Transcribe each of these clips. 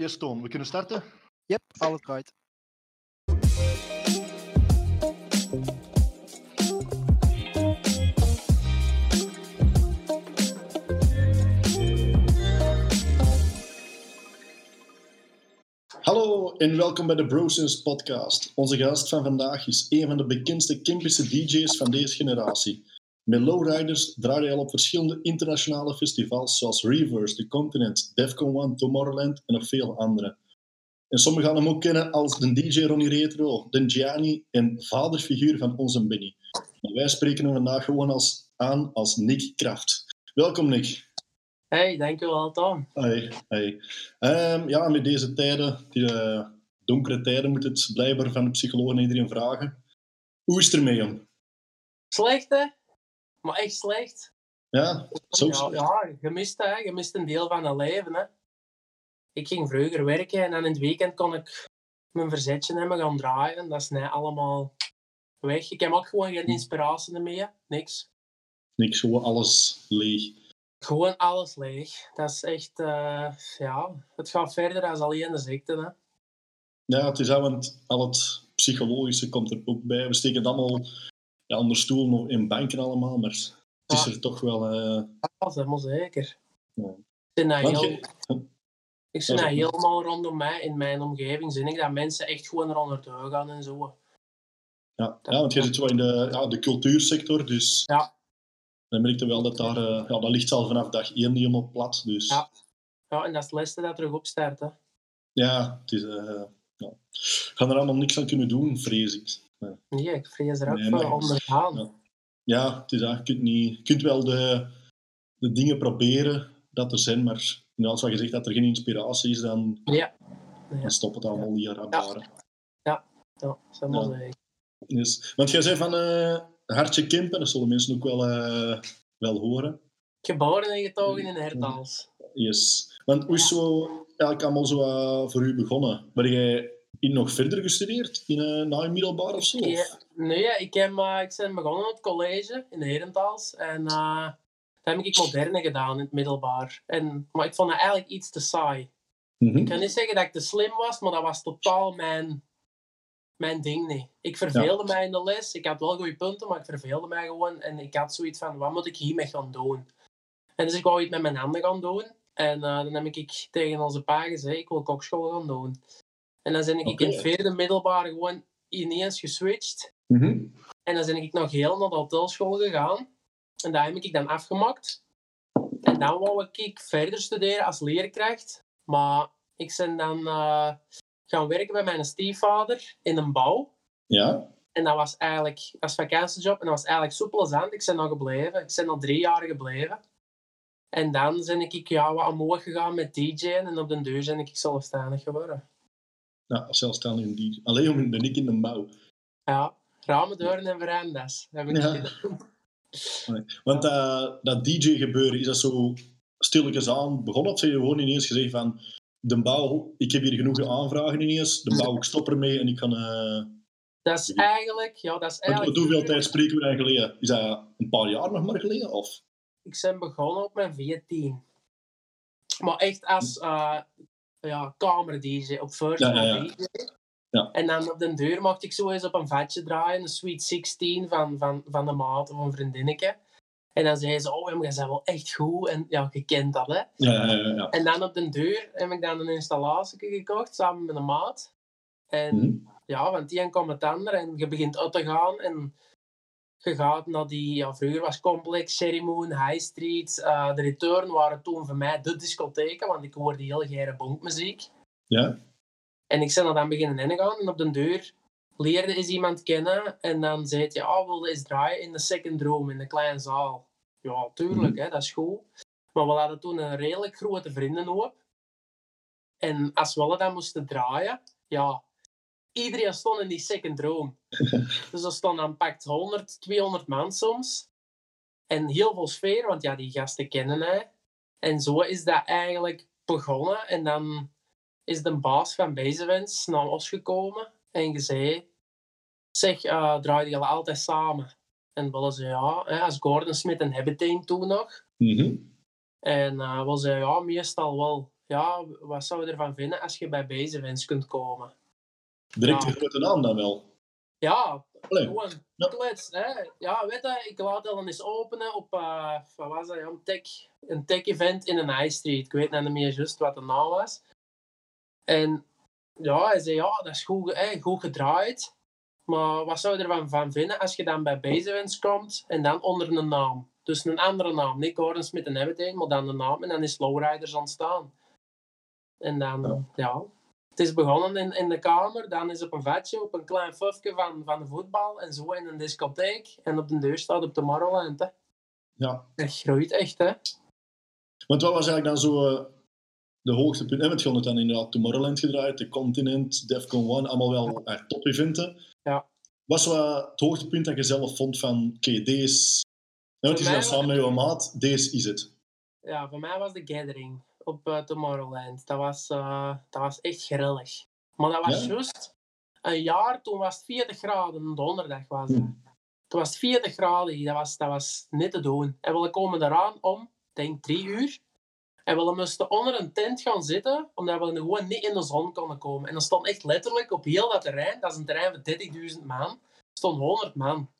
Eerst Toon, we kunnen starten? Yep, alles right. Hallo en welkom bij de Brosins podcast. Onze gast van vandaag is een van de bekendste Kempische DJ's van deze generatie. Met Lowriders draaide hij al op verschillende internationale festivals zoals Reverse, The Continent, Defcon One, Tomorrowland en nog veel andere. En sommigen gaan hem ook kennen als de DJ Ronnie Retro, de Gianni en vaderfiguur van onze Benny. Maar wij spreken hem vandaag gewoon als, aan als Nick Kraft. Welkom Nick. Hey, dankjewel Tom. Hey, hey. Ehm, ja, met deze tijden, die eh, donkere tijden, moet het blijkbaar van de psycholoog en iedereen vragen. Hoe is het ermee, jong? Slecht hè? Maar echt slecht. Ja, zo Ja, slecht. ja je, mist, hè? je mist een deel van het leven. Hè? Ik ging vroeger werken en dan in het weekend kon ik mijn verzetje hebben gaan draaien. Dat is net allemaal weg. Ik heb ook gewoon geen inspiratie meer. Niks. Niks, gewoon alles leeg. Gewoon alles leeg. Dat is echt, eh, ja, het gaat verder als alleen de ziekte. Hè? Ja, het is al, want al het psychologische komt er ook bij. We steken het allemaal ja, onder stoelen of in banken allemaal, maar het is Ja. er toch wel... eh, Dat is helemaal zeker. Ja. Ik zie dat, heel, je- ik Dat dat helemaal rondom mij, in mijn omgeving, zie ik dat mensen echt gewoon eronder door gaan en zo. ja, ja, want je zit zo in de, ja, de cultuursector, dus Ja. dan merk je wel dat daar... eh, ja, dat ligt al vanaf dag één niet helemaal plat, dus... Ja. Ja, en dat is laatste dat terug opstart. Hè. Ja, het is... eh ja. We gaan er allemaal niks aan kunnen doen, vrees ik. Nee, ik vrees er ook Nee, voor ondergaan. Ja. Ja, het is dat. Je kunt, niet, je kunt wel de, de dingen proberen dat er zijn, maar als wat je zegt dat er geen inspiratie is, dan, Ja. Ja, dan stopt het allemaal hier aan baren. ja, dat is Ja. zeker. Dus, want jij zei van eh Hartje Kempen, dat zullen mensen ook wel, eh, wel horen. Geboren en getogen in Hertals. Yes. Want hoe is zo eigenlijk allemaal zo eh, voor u begonnen? Ben jij in nog verder gestudeerd? In, na je middelbaar of zo? Ja, nee, ik, heb, eh, ik ben begonnen op het college in Herentals. En eh dan heb ik moderne gedaan in het middelbaar. En, maar ik vond het eigenlijk iets te saai. Mhm. Ik kan niet zeggen dat ik te slim was, maar dat was totaal mijn, mijn ding niet. Ik verveelde mij in de les. Ik had wel goede punten, maar ik verveelde mij gewoon. En ik had zoiets van, wat moet ik hiermee gaan doen? En dus ik wou iets met mijn handen gaan doen. En eh, dan heb ik tegen onze pa gezegd, ik wil kokschool gaan doen. En dan ben ik Oké. in het vierde middelbaar gewoon ineens geswitcht. Mhm. En dan ben ik nog heel naar de hotelschool gegaan. En daar heb ik dan afgemaakt. En dan wou ik verder studeren als leerkracht. Maar ik ben dan eh, gaan werken bij mijn stiefvader in een bouw. Ja? En dat was eigenlijk een vakantiejob. En dat was eigenlijk zo plezant. Ik ben nog gebleven. Ik ben al drie jaar gebleven. En dan ben ik ja, wat omhoog gegaan met DJ'en. En op den deur ben ik zelfstandig geworden. Ja, zelfstandig in die. Alleen ben ik in de bouw. Ja, ramen, deuren en veranda's. Heb ik Ja. Nee. Want eh, dat DJ-gebeuren, is dat zo stilletjes aan begonnen? Of zeg je gewoon ineens gezegd van... De bouw, ik heb hier genoeg aanvragen ineens. De bouw, ik stop ermee en ik kan... eh Dat is eigenlijk... Ja, dat is want eigenlijk hoeveel tijd spreken we dan geleden? Is dat een paar jaar nog maar geleden? Of? Ik ben begonnen op mijn 14. Maar echt als uh, ja, kamer-dj, op first Ja, ja. DJ. En dan op de deur mocht ik zo eens op een vatje draaien, een Sweet 16 van, van, van de maat of een vriendinnetje. En dan zei ze, oh, je bent wel echt goed. En ja, je kent dat, hè. Ja, ja, ja. En dan op de deur heb ik dan een installatie gekocht, samen met een maat. En Mhm. ja, want die een komt het ander en je begint uit te gaan en je gaat naar die, ja, vroeger was Complex, Cherry Moon, High Street, eh, de Return waren toen voor mij de discotheken, want ik hoorde heel geire bonkmuziek. ja. En ik ben er dan beginnen ingaan en op de deur leerde is iemand kennen en dan zei hij, ja, wilde eens draaien in de second room, in de kleine zaal. Ja, tuurlijk, hè, dat is goed. Maar we hadden toen een redelijk grote vriendenhoop. En als we dan moesten draaien, ja, iedereen stond in die second room. dus er stonden dan pakt 100, 200 man soms. En heel veel sfeer, want ja, die gasten kennen mij. En zo is dat eigenlijk begonnen. En dan is de baas van Bezewens naar ons gekomen en gezegd: Zeg, uh, draaien jullie altijd samen? En willen ze ja, hè, als Gordon Smith en Habitain toen nog. Mhm. En uh, we zeiden ja, meestal wel. ja, wat zou je ervan vinden als je bij Bezewens kunt komen? Direct Ja. naam dan wel. Ja, Allee, gewoon Ja. klets. Hè? Ja, weet je, ik laat het dan eens openen op eh, wat was dat, een tech, een tech event in een high street. Ik weet niet meer juist wat de naam was. En ja, hij zei, ja, dat is goed, hè, goed gedraaid. Maar wat zou je ervan van vinden als je dan bij Bezewens komt en dan onder een naam? Dus een andere naam, niet Gordon Smith en Everything, maar dan een naam en dan is Lowriders ontstaan. En dan, Ja. ja. Het is begonnen in, in de kamer, dan is op een vatje, op een klein fufje van, van de voetbal en zo in een discotheek. En op de deur staat op Tomorrowland. Hè. ja. Dat groeit echt, hè. Want wat was eigenlijk dan zo eh, de hoogtepunt? En het gewoon het dan inderdaad Tomorrowland gedraaid, de Continent, Defcon 1, allemaal wel uh, top-eventen. Ja. Was wat het hoogtepunt dat je zelf vond van, oké, deze... Want Voor zei mij samen met je maat, deze is het. Ja, voor mij was de gathering op eh, Tomorrowland. Dat was, eh, dat was echt grillig. Maar dat was Ja? juist een jaar, toen was het 40 graden, donderdag was dat. Hm. Toen was het 40 graden, dat was, dat was niet te doen. En we komen eraan om, denk drie uur. En we moesten onder een tent gaan zitten, omdat we gewoon niet in de zon konden komen. En er stond echt letterlijk op heel dat terrein, dat is een terrein van 30.000 man, stond 100 man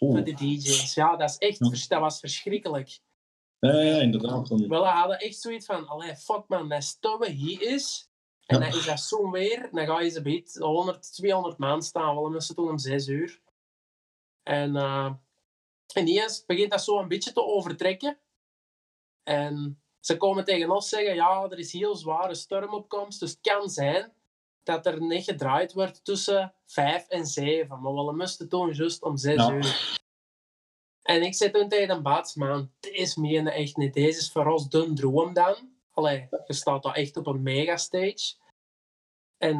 Oeh. voor de DJ's. Ja, dat, is echt, vers- dat was verschrikkelijk. Ja, ja, inderdaad. Dan, Wel, we hadden echt zoiets van, allee, fuck man, dat stomme hier is. En Ja. dan is dat zo'n weer, dan ga je ze bij 100, 200 man staan. We moesten toen om 6 uur. En uh, ineens begint dat zo een beetje te overtrekken. En ze komen tegen ons zeggen, ja, er is heel zware stormopkomst, dus het kan zijn dat er niet gedraaid wordt tussen 5 en 7. Maar we moesten toen juist om 6 Ja. uur. En ik zei toen tegen een baas, man, deze meen je echt niet. Deze is voor ons de droom dan. Allee, je staat daar echt op een megastage. En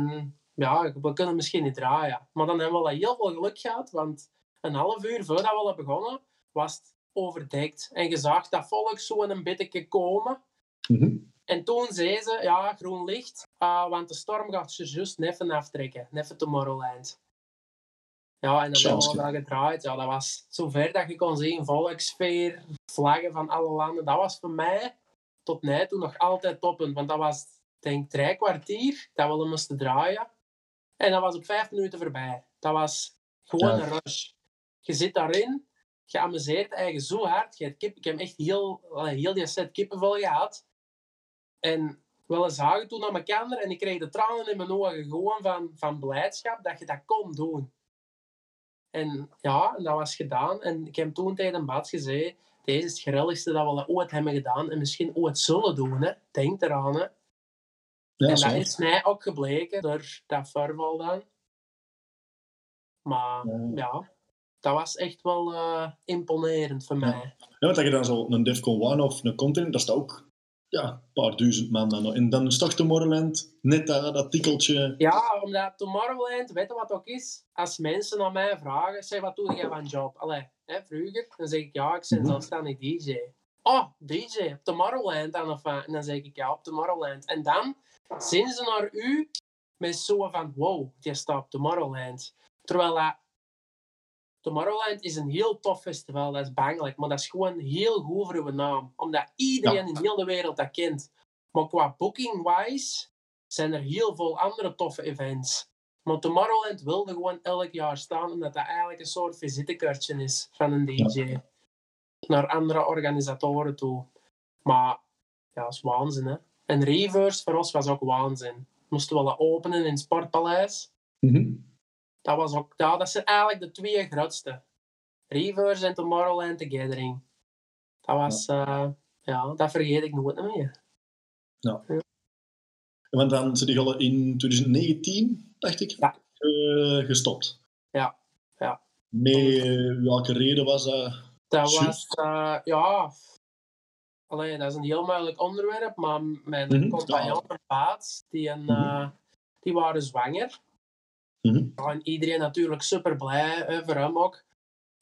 ja, we kunnen misschien niet draaien. Maar dan hebben we wel heel veel geluk gehad, want een half uur voordat we hadden begonnen, was het overdekt. En je zag dat volk zo in een beetje komen. Mhm. En toen zei ze, ja, groen licht, ah, want de storm gaat ze juist neffen aftrekken. Neffen Tomorrowland. Ja, en dan hebben we dat gedraaid. Ja, dat was zover dat je kon zien, volksfeer, vlaggen van alle landen. Dat was voor mij tot nu toe nog altijd toppend. Want dat was, denk ik, drie kwartier dat we moesten draaien. En dat was op vijf minuten voorbij. Dat was gewoon Ja. een rush. Je zit daarin, je amuseert eigenlijk zo hard. Je hebt kip, ik heb echt heel, heel die set kippenvel gehad. En we zagen toen naar elkaar en ik kreeg de tranen in mijn ogen gewoon van, van blijdschap dat je dat kon doen. En ja, dat was gedaan. En ik heb toen tegen een baas gezegd, deze is het grilligste dat we ooit hebben gedaan en misschien ooit zullen doen. Hè. Denk eraan. Hè. Ja, en dat is mij ook gebleken door dat voorval dan. Maar Ja. ja, dat was echt wel eh, imponerend voor mij. Ja, want dat je dan zo een Defcon 1 of een Continent, dat staat ook ja, een paar duizend man. Dan. En dan toch Tomorrowland net dat, dat tikkeltje. Ja, omdat Tomorrowland, weet je wat ook is? Als mensen aan mij vragen, zeg wat doe jij van job? Allee, hè, vroeger, dan zeg ik ja, ik ben Mhm. zelfstandig DJ. Oh, DJ, op Tomorrowland dan of wat? En dan zeg ik ja, op Tomorrowland. En dan zien ze naar u met zo van, wow, die staat op Tomorrowland. Terwijl dat Tomorrowland is een heel tof festival, dat is bangelijk, maar dat is gewoon heel goed voor uw naam. Omdat iedereen in heel de wereld dat kent. Maar qua booking-wise zijn er heel veel andere toffe events. Maar Tomorrowland wilde gewoon elk jaar staan, omdat dat eigenlijk een soort visitekaartje is van een DJ. Naar andere organisatoren toe. Maar ja, dat is waanzin, hè. En Reverse voor ons was ook waanzin. Moesten we dat openen in het Sportpaleis. Mhm. Dat, was ook, ja, dat zijn eigenlijk de twee grootste. Reverse en Tomorrowland The Gathering. Dat was, ja. ja, dat vergeet ik nooit meer. Want dan zit je al in 2019, dacht ik, Ja. eh, gestopt. Ja, ja. Met eh, welke reden was dat? Dat was, eh, ja... Allee, dat is een heel moeilijk onderwerp, maar mijn Mhm, compagnon en die, een, eh, die waren zwanger. Ja, en iedereen natuurlijk super blij, voor hem ook.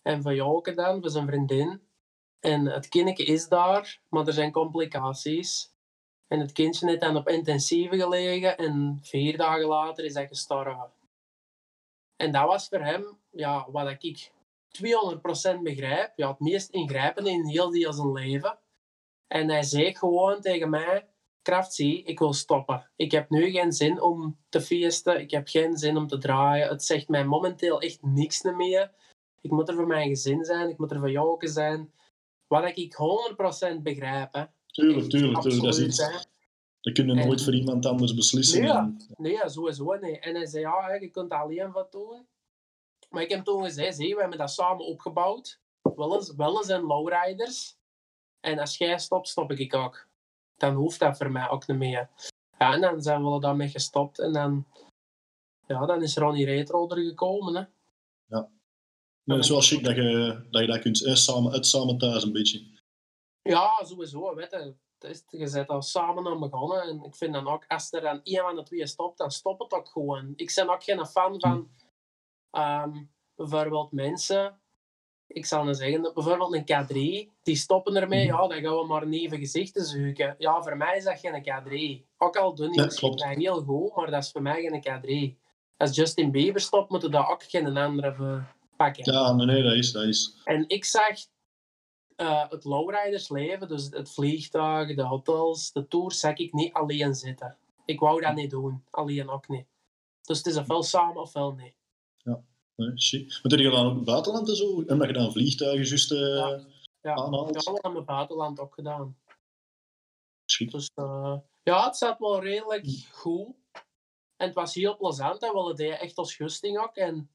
En voor Joke dan, voor zijn vriendin. En het kindje is daar, maar er zijn complicaties. En het kindje heeft dan op intensieve gelegen en vier dagen later is hij gestorven. En dat was voor hem, ja, wat ik 200% begrijp, ja, het meest ingrijpende in heel die zijn leven. En hij zei gewoon tegen mij, Kraft zie, ik wil stoppen. Ik heb nu geen zin om te feesten. Ik heb geen zin om te draaien. Het zegt mij momenteel echt niks meer. Ik moet er voor mijn gezin zijn. Ik moet er voor jou zijn. Wat ik 100% begrijp. Hè. Tuurlijk, tuurlijk. tuurlijk. Dat, is iets, dat kun je nooit voor iemand anders beslissen. Nee, en... nee sowieso niet. En hij zei, ja, je kunt alleen wat doen. Maar ik heb toen gezegd, zie, we hebben dat samen opgebouwd. Wel eens, wel eens en lowriders. En als jij stopt, stop ik ook. Dan hoeft dat voor mij ook niet meer. Ja, en dan zijn we daarmee gestopt. En dan, ja, dan is Ronnie Retro er gekomen. Hè. Ja. Maar het is wel chic dat je dat, je dat kunt samen, uit samen thuis een beetje. Ja, sowieso. Weet je, is, je bent al samen aan begonnen. En ik vind dan ook, als er dan een van de twee stopt, dan stopt het ook gewoon. Ik ben ook geen fan van um, bijvoorbeeld mensen ik zal nou zeggen, bijvoorbeeld een K3, die stoppen ermee, mhm. ja, dan gaan we maar nieuwe gezichten zoeken. Ja, voor mij is dat geen K3. Ook al doen die dat heel goed, maar dat is voor mij geen K3. Als Justin Bieber stopt, moeten daar ook geen andere pakken. Ja, nee, dat is, dat is. En ik zag uh, het lowridersleven, dus het vliegtuig, de hotels, de tours, zag ik niet alleen zitten. Ik wou dat niet doen, alleen ook niet. Dus het is ofwel samen ofwel niet. Nee, chic. Maar je dan ook het buitenland en zo? En dat je dan vliegtuigen juist uh, ja. Ja, aanhaalt? Ja, hebben het buitenland ook gedaan. Chic. Dus uh, ja, het zat wel redelijk goed. En het was heel plezant en we deden echt als gusting ook. En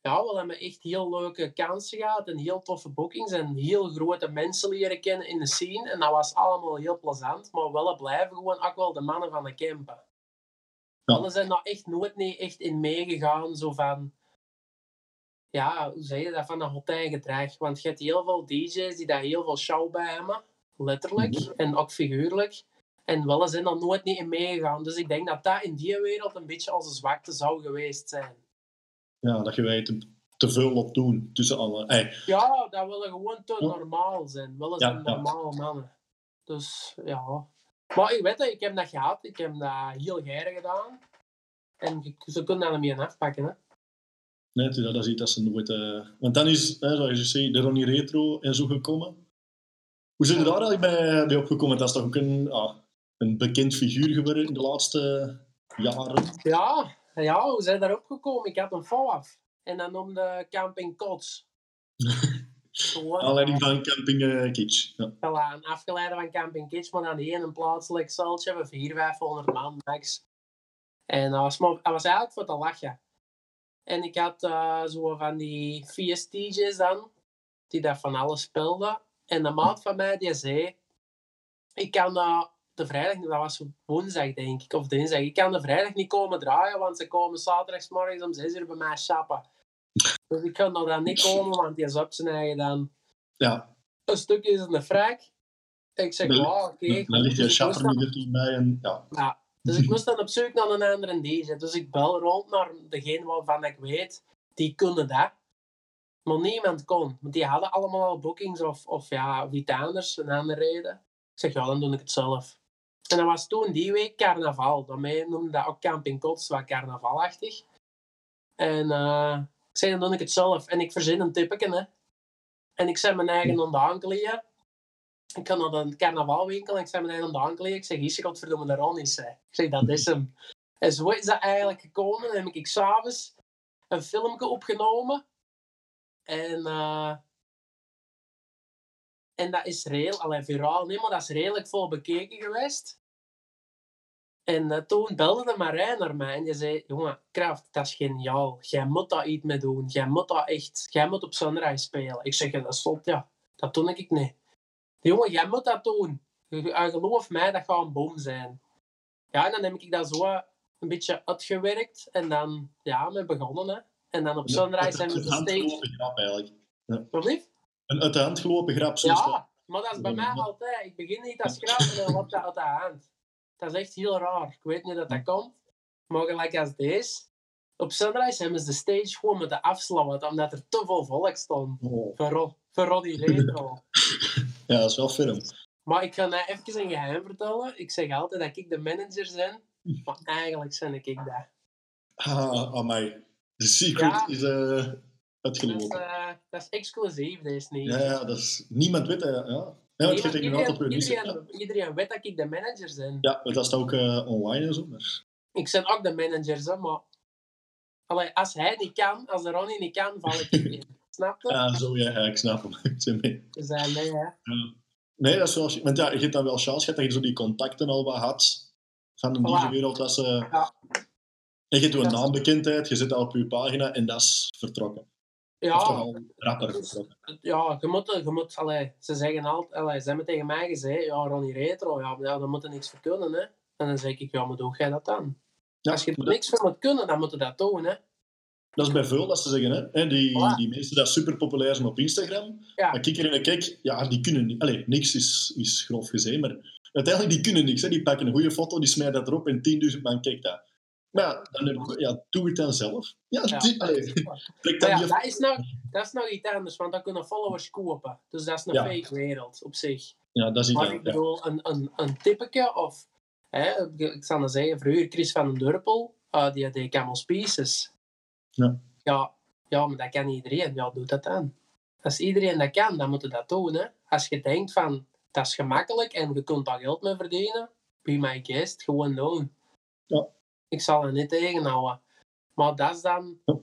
ja, we hebben echt heel leuke kansen gehad en heel toffe bookings en heel grote mensen leren kennen in de scene. En dat was allemaal heel plezant, maar wel blijven gewoon ook wel de mannen van de campen. Ja. Zijn daar echt nooit niet echt in meegegaan, zo van ja, hoe zeg je dat, van een hotel gedrag. Want je hebt heel veel DJ's die daar heel veel show bij hebben, letterlijk mhm. en ook figuurlijk. En wel zijn er nooit niet in meegegaan. Dus ik denk dat dat in die wereld een beetje als een zwakte zou geweest zijn. Ja, dat je weet te, veel op doen tussen alle. Hey. Ja, dat willen gewoon te normaal zijn. Willen ja, zijn normale mannen. Dus ja. Maar ik weet het, ik heb dat gehad. Ik heb dat heel geir gedaan. En ze kunnen dat niet meer afpakken. Hè. Nee, dat is iets dat ze nooit... Uh... Want dan is, hè, zoals je zei, de Ronnie Retro en zo gekomen. Hoe zijn je daar eigenlijk bij, bij opgekomen? Dat is toch ook een, ah, een bekend figuur geworden in de laatste jaren? Ja, ja hoe zijn daar opgekomen? Ik had een af En dan noemde Camping Kots. Alleen van Camping uh, Kitsch. Ja. Voilà, afgeleide van Camping Kitsch, maar dan die een plaatselijk saltje van 400, 500 man max. En dat was, dat was eigenlijk voor te lachen. En ik had uh, zo van die vier dan, die daar van alles speelden. En de maat van mij, die zei, ik kan uh, de vrijdag, dat was woensdag denk ik, of dinsdag, ik kan de vrijdag niet komen draaien, want ze komen zaterdagsmorgens om 6 uur bij mij shoppen. Dus ik kan er dan niet komen, want die is op zijn eigen dan. Ja. Een stukje is in de frak. Ik zeg, wow, oké. Okay, dan ligt je shopper niet bij en ja. ja. Dus ik moest dan op zoek naar een andere DJ. Dus ik bel rond naar degene waarvan ik weet, die kunnen dat. Maar niemand kon. Want die hadden allemaal al bookings of, of ja, iets anders, een andere reden. Ik zeg, ja, dan doe ik het zelf. En dat was toen die week carnaval. Daarmee noemde dat ook Camping Kots, wat carnavalachtig. En uh, ik zei, dan doe ik het zelf. En ik verzin een tippetje, hè. En ik zet mijn eigen onder ik ga naar de carnavalwinkel en ik zei meteen aan de aankleed. Ik zeg, hier, godverdomme, de Ron is Ik zeg, dat is hem. En zo is dat eigenlijk gekomen. Dan heb ik s'avonds een filmpje opgenomen. En, uh, en dat is reëel, alleen viraal niet, maar dat is redelijk vol bekeken geweest. En uh, toen belde de Marijn naar mij en die zei, jongen, Kraft, dat is geniaal. Jij moet daar iets mee doen. Jij moet dat echt, jij moet op Sunrise spelen. Ik zeg, dat stopt, ja. Dat doe ik niet. Jongen, jij moet dat doen. Geloof mij, dat gaat een boom zijn. Ja, en dan heb ik dat zo een beetje uitgewerkt. En dan, ja, we begonnen. Hè. En dan op Sunrise zijn we de stage... grap eigenlijk. Ja. Wat Een uit de hand gelopen grap. Ja, maar dat is bij mij altijd. Ik begin niet als grap en dan loopt dat uit de hand. Dat is echt heel raar. Ik weet niet dat dat komt. Maar gelijk als deze... Op Sunrise hebben ze de stage gewoon met de afslaan, omdat er te veel volk stond. Oh. Voor, voor Roddy Retro. Ja, dat is wel film. Maar ik ga nou even een geheim vertellen. Ik zeg altijd dat ik de manager ben, maar eigenlijk ben ik dat. Ah, amai. De secret is uh, uitgelopen. Dat is, uh, dat is exclusief, deze niet. Ja, ja, dat is... Niemand weet dat, ja. Ja, Nee, iedereen, iedereen, iedereen weet dat ik de manager ben. Ja, dat staat ook eh, online en zo. Maar... Ik ben ook de manager, maar... Allee, als hij niet kan, als de Ronnie niet kan, val ik in. Snap je? Ja, zo, ja, ja, ik snap hem. Ik zeg mee. Dus uh, nee, hè. Nee, dat is wel... Want ja, je hebt dan wel chance gehad dat je zo die contacten al wat had van de Voilà. DJ-wereld. Dat ze... Ja. En je hebt een naambekendheid, je zit al op je pagina en dat is vertrokken. Of toch Ja, al rapper vertrokken. ja, je moet, je moet allee, ze zeggen altijd, allee, ze hebben tegen mij gezegd, ja, Ronnie Retro, ja, ja, daar moet er niks voor kunnen, hè. En dan zeg ik, ja, maar hoe ga je dat dan? Ja, Als je er dat, niks voor moet kunnen, dan moet je dat doen, hè. dat is bij veel dat ze zeggen, hè. die, Voilà. die mensen die super populair zijn op Instagram, Ja. maar kijk erin en kijk, ja, die kunnen niet. Allee, niks is, is grof gezegd, maar uiteindelijk die kunnen niks. Hè. Die pakken een goede foto, die smijten dat erop en 10.000 man kijkt dat. Maar ja, dan ja, doe het dan zelf. Ja, Ja. die, allee, dan ja, dat is, nog, dat is nog iets anders, want dan kunnen followers kopen. Dus dat is een Ja. fake wereld op zich. Ja, dat is iets Maar ik ja. bedoel, een, een, een tippetje of... Hè, ik zal dan zeggen, vroeger Chris van den Durpel, eh, die deed Camel Pieces. Ja. ja. Ja, maar dat kan iedereen. Ja, doe dat dan. Als iedereen dat kan, dan moet je dat doen. Hè. Als je denkt van, dat is gemakkelijk en je kunt daar geld mee verdienen, be my guest, gewoon doen. Ja. Ik zal er niet tegenhouden. Maar dat is dan... Ja.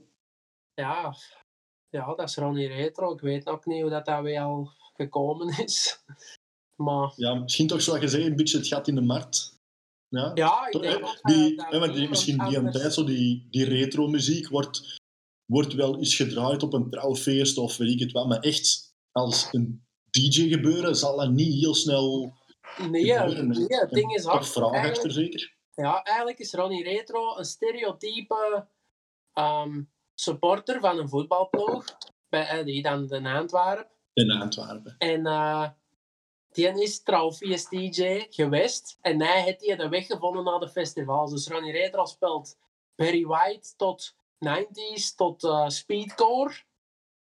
Ja, ja, dat is Ronnie Retro. Ik weet nog niet hoe dat, dat weer al gekomen is. Maar Ja, misschien toch, zoals je zei, een beetje het gat in de markt. Ja, ja, ik denk die, dat- dat die, misschien die een tijd, zo die, die retro-muziek wordt, wordt wel eens gedraaid op een trouwfeest of weet ik het wat, maar echt als een DJ gebeuren zal dat niet heel snel Nee, gebeuren. nee, het ding is ook... vraag achter zeker? Ja, eigenlijk is Ronnie Retro een stereotype ehm, supporter van een voetbalploeg. Bij, eh, die dan de Antwerp. In Antwerpen. En eh, die is trouwfeest DJ geweest. En hij heeft die de weg gevonden naar de festivals. Dus Ronnie Retro speelt Barry White tot 90s, tot eh, speedcore.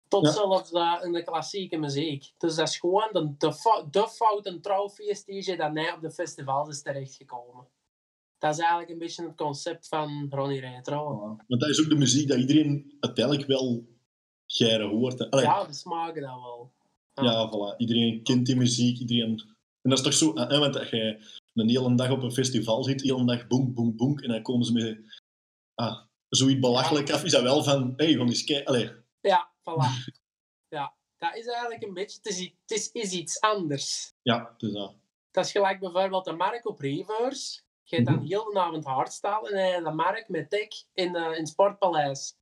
Tot Ja. zelfs eh, in de klassieke muziek. Dus dat is gewoon de, de, de foute trouwfeest DJ dat hij op de festivals is terechtgekomen. Dat is eigenlijk een beetje het concept van Ronnie Retro. Want dat is ook de muziek dat iedereen uiteindelijk wel geren hoort. Allee, Ja, we smaken dat wel. Ja, voilà. Iedereen kent die muziek. Iedereen... En dat is toch zo... Hè, want dat je een hele dag op een festival zit, de hele dag boem, boem, boem, en dan komen ze met ah, zoiets belachelijk af. Is dat wel van, hé, hey, gewoon eens kijken. Ja, voilà. Ja, dat is eigenlijk een beetje... Het is, het is, is iets anders. ja, dus dat. Dat is gelijk bijvoorbeeld de Mark op Reverse. Je hebt dan Mhm. heel de avond hardstyle en hij heeft de Mark met tech in, eh, in het Sportpaleis.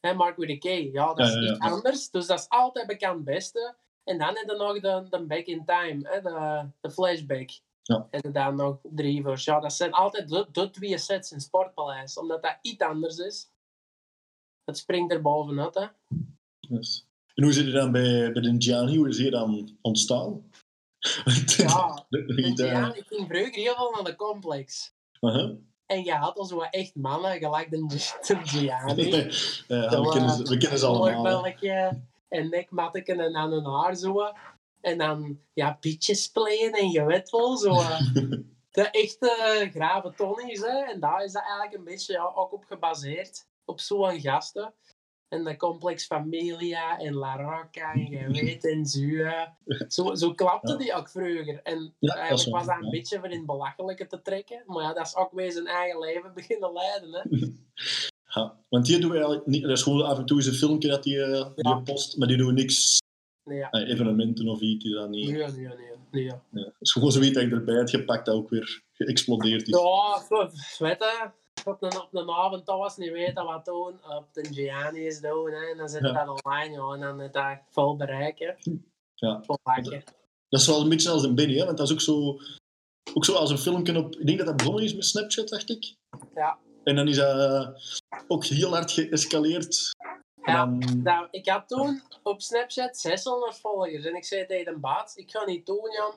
Hè, Mark with a K. Ja, dat is Ja, ja, ja. iets anders. Dus dat is altijd bekend beste. En dan heb je nog de, de back in time, hè, de, de flashback. Ja. En dan nog de reverse. Ja, dat zijn altijd de, de twee sets in Sportpaleis. Omdat dat iets anders is. Het springt er bovenuit, hè. Dus. En hoe zit het dan bij, bij de Gianni? Hoe is hij dan ontstaan? Ja, ja, ik ging vroeger heel veel naar de complex. aha. En je had al zo echt mannen, gelijk de, de Gianni. Ja, we, kennen ze, we kennen ze allemaal. En nekmatteken en aan hun haar zo. En dan ja, pitjes spelen en je weet wel, zo. eh, de echte grave tonnies, hè. En daar is dat eigenlijk een beetje ja, ook op gebaseerd. Op zo'n gasten. En de complex Familia en La Rocca en je weet en Zua. Zo, zo klapte Ja. die ook vroeger. En Ja, dat eigenlijk was dat een beetje voor in het belachelijke te trekken. Maar ja, dat is ook weer zijn eigen leven beginnen leiden, hè. Ja, want die doen we eigenlijk niet. Dat is gewoon af en toe eens een filmpje dat die, eh, die post, maar die doen niks. Nee, ja. eh, evenementen of iets. Die dan niet. Nee, nee, nee. nee ja. Ja. Het is gewoon zoiets dat ik erbij had gepakt dat ook weer geëxplodeerd is. Ja, je, op een, op een avond was niet weten wat doen, op de Gianni is doen, hè, en dan zit Ja. dat online, ja, en dan is dat vol bereiken. Ja. Vol pakken. Dat is wel een beetje als een Benny, hè? want dat is ook zo, ook zo als een filmpje op. Ik denk dat dat begonnen is met Snapchat, dacht ik. Ja. En dan is dat eh, ook heel hard geëscaleerd. En Ja, dan- nou, ik had toen op Snapchat 600 volgers en ik zei tegen de baas, ik ga niet doen, Jan.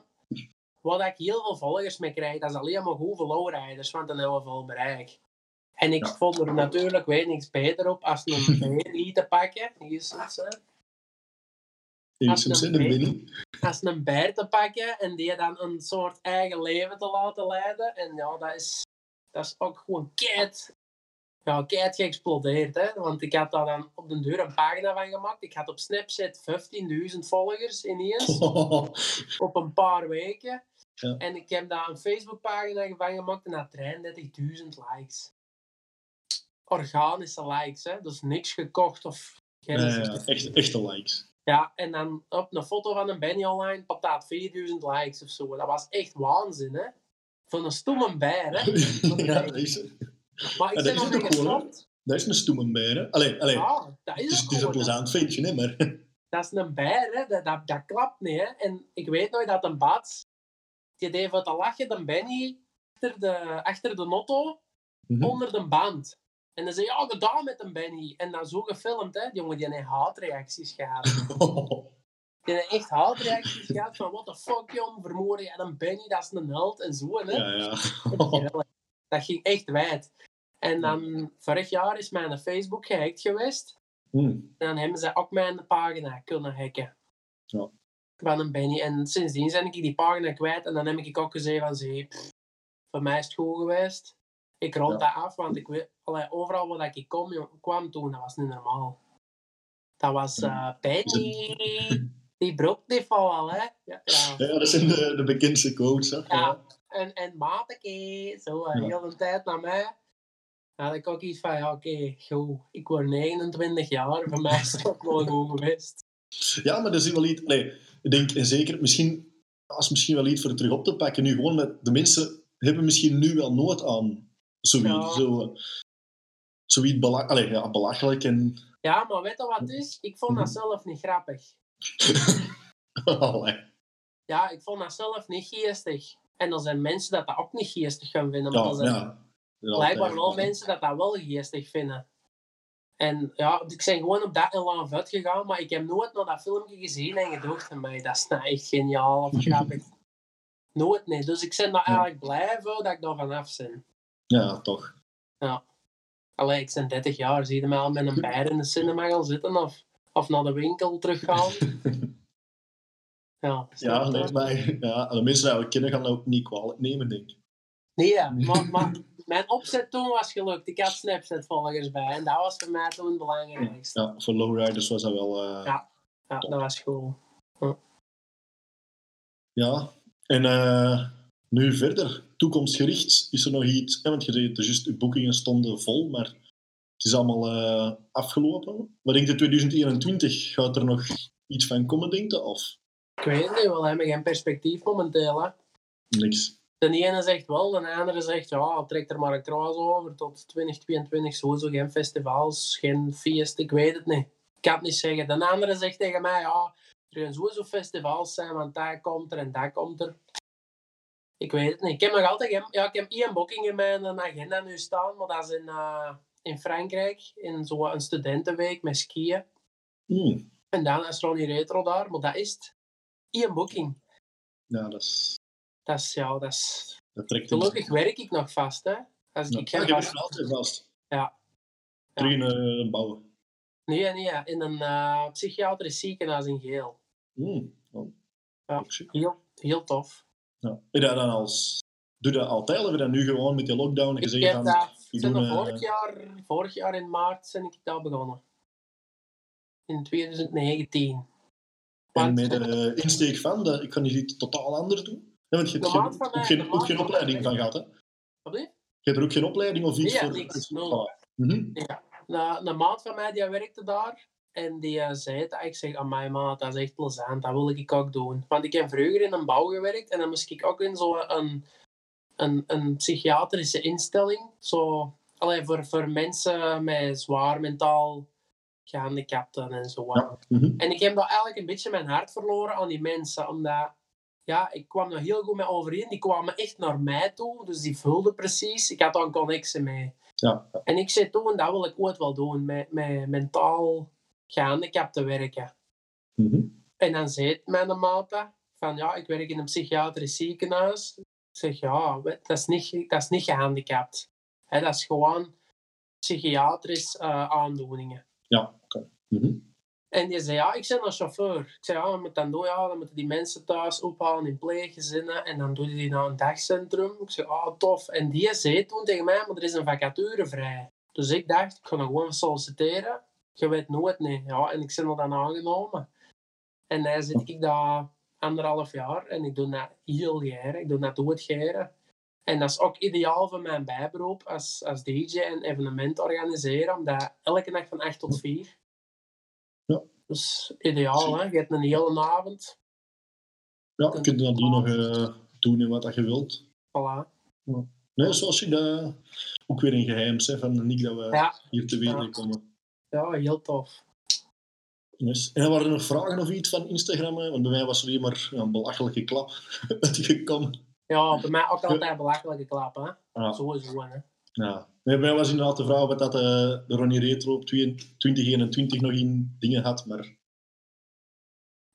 Wat ik heel veel volgers mee krijg, dat is alleen maar voor lowriders, want dan hebben we veel bereik. En ik Ja. vond er natuurlijk weet niks beter op als een beer te pakken. Het, hè. De een Benny. als een beer te pakken en die dan een soort eigen leven te laten leiden. En ja, dat is, dat is ook gewoon ket. ja, geëxplodeerd. Hè? Want ik had daar dan op de deur een pagina van gemaakt. Ik had op Snapchat 15.000 volgers ineens. op een paar weken. Ja. En ik heb daar een Facebookpagina van gemaakt en dat 33.000 likes. Organische likes, hè? Dus niks gekocht of geen Ja, ja, echt, echte likes. ja, en dan op een foto van een Benny online, pataat 4000 likes of zo. Dat was echt waanzin, hè? Van een stomme bijer, hè? ja, dat is, Maar ik Ja, dat ben is nog het niet ook gewoon, gestopt. dat is een bijer, hè. Allee, allee. Ja, dat het is het een plezant ventje, hè, maar... Dat is een bijer, hè? Dat, dat, dat klapt niet, hè? En ik weet nog dat een baat, die deed voor te lachen, de Benny, achter de, achter de notto, Mhm. onder de band. En dan zei ja, gedaan met een Benny. En dan zo gefilmd, hè? Die jongen die heeft haatreacties gehad. Die heeft echt haatreacties gehad van, what the fuck, jong, vermoorden jij een Benny, dat is een held, en zo, hè? ja, ja. Dat ging echt wijd. En dan, vorig jaar is mijn Facebook gehackt geweest. En dan hebben ze ook mijn pagina kunnen hacken. Ja. Van een Benny. En sindsdien ben ik die pagina kwijt. En dan heb ik ook gezegd van, pff, voor mij is het goed geweest. Ik rond Ja. dat af, want ik weet, allee, overal waar ik kom, kwam toen, dat was niet normaal. Dat was eh Benny, die broek dieval, hè. Ja, ja. Ja, dat zijn de, de bekendste quotes, hè. Ja. En, en mateke, zo, Ja. heel de tijd naar mij. Dan had ik ook iets van, ja, oké, goed, ik word 29 jaar, voor mij is ook wel goed geweest. Ja, maar dat is wel iets... Nee, ik denk, en zeker, misschien... Als misschien wel iets voor terug op te pakken. Nu gewoon met... De mensen hebben misschien nu wel nood aan zoiets. Ja. Zo, zoiets bela allee, ja, belachelijk en... Ja, maar weet je wat het is? Ik vond dat Mhm. zelf niet grappig. Allee. Ja, ik vond dat zelf niet geestig. En er zijn mensen dat dat ook niet geestig gaan vinden. Maar Ja, er zijn ja. blijkbaar wel mensen dat dat wel geestig vinden. En ja, ik ben gewoon op dat elan vet gegaan, maar ik heb nooit naar dat filmpje gezien en gedacht van mij, dat is nou echt geniaal of grappig. nooit niet. Dus ik ben daar eigenlijk blij voor dat ik daar vanaf ben. Ja, toch. Allee, ik ben 30 jaar, zie je mij al met een bijer in de cinema gaan zitten of, of naar de winkel teruggaan. Ja, Ja, ja, de mensen die we kennen gaan dat ook niet kwalijk nemen, denk ik. Nee, ja, maar, maar mijn opzet toen was gelukt. Ik had Snapchat-volgers bij en dat was voor mij toen het belangrijkste. Ja, voor lowriders was dat wel... eh, Ja. Ja, dat was cool. Ja, en eh, nu verder, toekomstgericht, is er nog iets? Hè, want je zei, het juist, je boekingen stonden vol, maar het is allemaal eh, afgelopen. Wat denk je, 2021, gaat er nog iets van komen, denk je? Of Ik weet het niet, we hebben geen perspectief momenteel. Hè. niks? De ene zegt wel, de andere zegt ja, trek er maar een kruis over tot 2022. Sowieso geen festivals, geen feest, ik weet het niet. Ik kan het niet zeggen. De andere zegt tegen mij, ja, er gaan sowieso festivals zijn, want dat komt er en dat komt er. Ik weet het niet. Ik heb nog altijd geen, ja, ik heb één booking in mijn agenda nu staan, maar dat is in, eh, in Frankrijk, in zo'n studentenweek met skiën. Hmm. En dan is Ronnie Retro daar, maar dat is het. Eén booking. Ja, dat, is, Dat is, ja, dat is... dat trekt Gelukkig werk ik nog vast, hè. Als ik ja, ga je bent vast... nog altijd vast. Ja. Terug in eh, bouwen. Nee, nee, in een eh, psychiatrisch ziekenhuis in Geel. Oh. Ja. Heel, heel tof. Ja. Heb je dat dan als... Doe dat altijd? Of heb je dat nu gewoon met die lockdown Ik gezegd heb van... dat, eh, vorig, jaar, vorig jaar in maart ben ik daar begonnen. In 2019. En met de insteek van, dat, ik kan niet iets totaal anders doen. Ja, want je hebt De geen, ook mij- geen, de ook geen opleiding van gehad, hè? Wat lief? Je hebt er ook geen opleiding of iets Nee, ja, voor? niks. Ah, mhm. Een, een maat van mij die werkte daar. En die eh, zei het. Ik zeg aan mijn maat, dat is echt plezant. Dat wil ik ook doen. Want ik heb vroeger in een bouw gewerkt. En dan moest ik ook in zo'n een, een, psychiatrische instelling. Zo, allee, voor, voor mensen met zwaar mentaal gehandicapten en zo. Ja. Mhm. En ik heb daar eigenlijk een beetje mijn hart verloren aan die mensen. Omdat, ja, ik kwam er heel goed mee overeen. Die kwamen echt naar mij toe. Dus die vulden precies. Ik had daar een connectie mee. Ja. En ik zei toen, dat wil ik ooit wel doen. Met, met mentaal gehandicapten werken. Mhm. En dan zei mijn maat van, ja, ik werk in een psychiatrisch ziekenhuis. Ik zeg, ja, dat is niet, dat is niet gehandicapt. Hè, dat is gewoon psychiatrisch eh, aandoeningen. Ja, oké. Mhm. En die zei, ja, ik ben een chauffeur. Ik zei, ja, wat moet dan doen? Ja, dan moeten die mensen thuis ophalen in pleeggezinnen. En dan doe je die naar een dagcentrum. Ik zei, ah, tof. En die zei toen tegen mij, maar er is een vacature vrij. Dus ik dacht, ik ga nog gewoon solliciteren. Je weet nooit, nee. Ja, en ik ben er dan aangenomen. En dan zit ik daar anderhalf jaar en ik doe dat heel graag. Ik doe dat doodgeren. En dat is ook ideaal voor mijn bijberoep als, als DJ en evenement organiseren, omdat elke dag van 8 tot 4. Ja. Dus ideaal, hè? Je hebt een hele avond. Ja, je kunt dan die nog uh, doen in wat dat je wilt. Voilà. Ja. Nee, zoals je dat ook weer een geheim hè, van niet dat we Ja. hier te weten Ja. komen. Ja, heel tof. Yes. En waren er nog vragen of iets van Instagram? Want bij mij was er alleen maar een belachelijke klap uitgekomen. Ja, bij mij ook altijd belachelijke klap, hè? Ja. Sowieso, hè? Ja. Nee, bij mij was inderdaad de vraag wat dat eh, de Ronnie Retro op 2021 nog in dingen had. Maar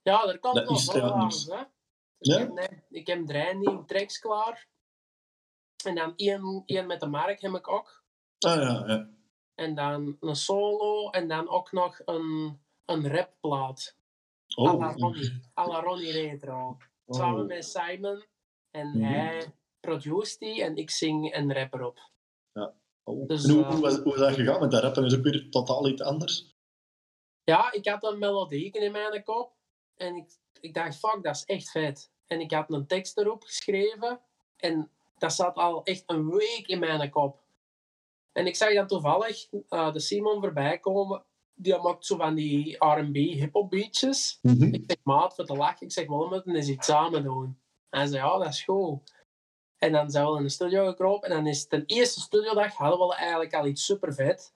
Ja, er komt nog is wel? Ja? Ik, heb, nee, ik heb drie nieuwe tracks klaar. En dan één, één met de mark heb ik ook. ah, ja, ja. En dan een solo. En dan ook nog een, een rapplaat. Oh, la Ronnie. Retro. Samen oh. met Simon. En Mhm. hij produceert die en ik zing een rap erop. Oh. Dus, En hoe, eh, hoe, is dat gegaan? Want dat rappen is ook weer totaal iets anders. Ja, ik had een melodie in mijn kop. En ik, ik dacht, fuck, dat is echt vet. En ik had een tekst erop geschreven. En dat zat al echt een week in mijn kop. En ik zag dan toevallig eh, de Simon voorbij komen. Die maakt zo van die R&B hip-hop beatjes. Ik zeg, maat, voor te lachen. Ik zeg, wel, we moeten eens iets samen doen. En hij zei, ja, dat is goed. En dan zijn we in de studio gekropen. En dan is het de eerste studiodag hadden we eigenlijk al iets super vet.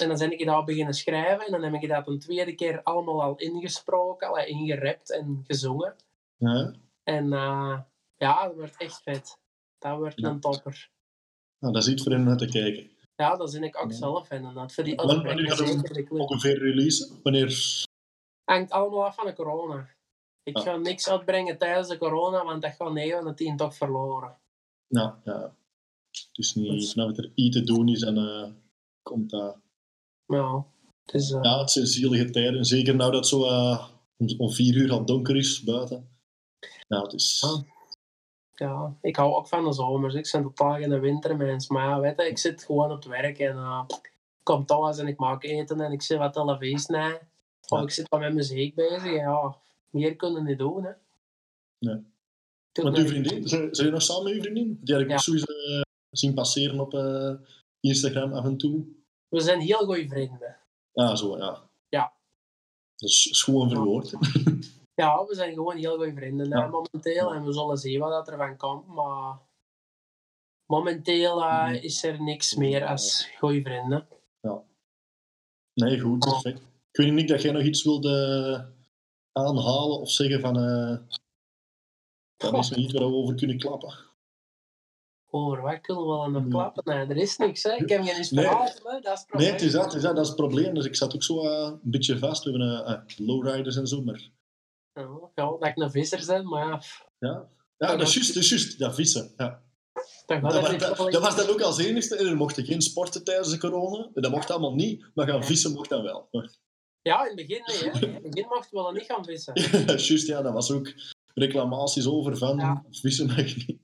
En dan ben ik daar beginnen schrijven. En dan heb ik dat een tweede keer allemaal al ingesproken, al ingerapt en gezongen. Ja. En eh, ja, dat wordt echt vet. Dat wordt Ja. een topper. Nou, dat is iets voor hem naar te kijken. Ja, dat zin ik ook zelf. Dat voor die uitbrengen wanneer gaat. Ongeveer releasen? Wanneer? hangt allemaal af van de corona. Ik Ja. ga niks uitbrengen tijdens de corona, want dat gaat 9 van de 10 toch verloren. Ja, ja. Het is niet Dus- vanaf er iets te doen is en eh, komt dat. Ja, het is, eh, Ja, het zijn zielige tijden. Zeker nou dat het zo eh, om, om vier uur al donker is buiten. Nou, het is... Ah. Ja, ik hou ook van de zomers. Ik ben totaal geen wintermens. Maar ja, weet je, ik zit gewoon op het werk en eh, ik kom thuis en ik maak eten en ik zit wat televisie na. Of ik zit wat met muziek bezig. Ja, meer kunnen we niet doen. Hè. Nee. Met uw vriendin? Zijn je nog samen met uw vriendin? Die heb ik Ja. sowieso eh, zien passeren op eh, Instagram af en toe. We zijn heel goede vrienden. Ah, zo, ja. Ja. Dat is, is gewoon verwoord. Ja, we zijn gewoon heel goede vrienden hè, Ja. momenteel. En we zullen zien wat dat er van komt. Maar momenteel eh, Mhm. is er niks meer als goede vrienden. Nee, goed, perfect. Ik weet niet dat jij nog iets wilde aanhalen of zeggen van... eh dat is nog iets waar we over kunnen klappen. Over wat kunnen we dan nog Ja. klappen? Nee, er is niks. Hè. Ik heb geen inspiratie. hè. Dat is het Nee, probleem. het is dat, het is dat, dat is het probleem. Dus ik zat ook zo eh, een beetje vast. We hebben eh, lowriders en zo, maar... Ja, ja, dat ik een visser ben, maar ja, Ja, ja dat is juist, dat is juist. Dat vissen, ja. dat was- dat, wel dat was dan ook als enigste. En er mochten geen sporten tijdens de corona. Dat mocht allemaal niet. Maar gaan vissen mocht dan wel. Ja, in het begin niet. Hè. In het begin mochten we dan niet gaan vissen. Is juist, ja. Dat was ook reclamaties over van Ja. vissen mag niet.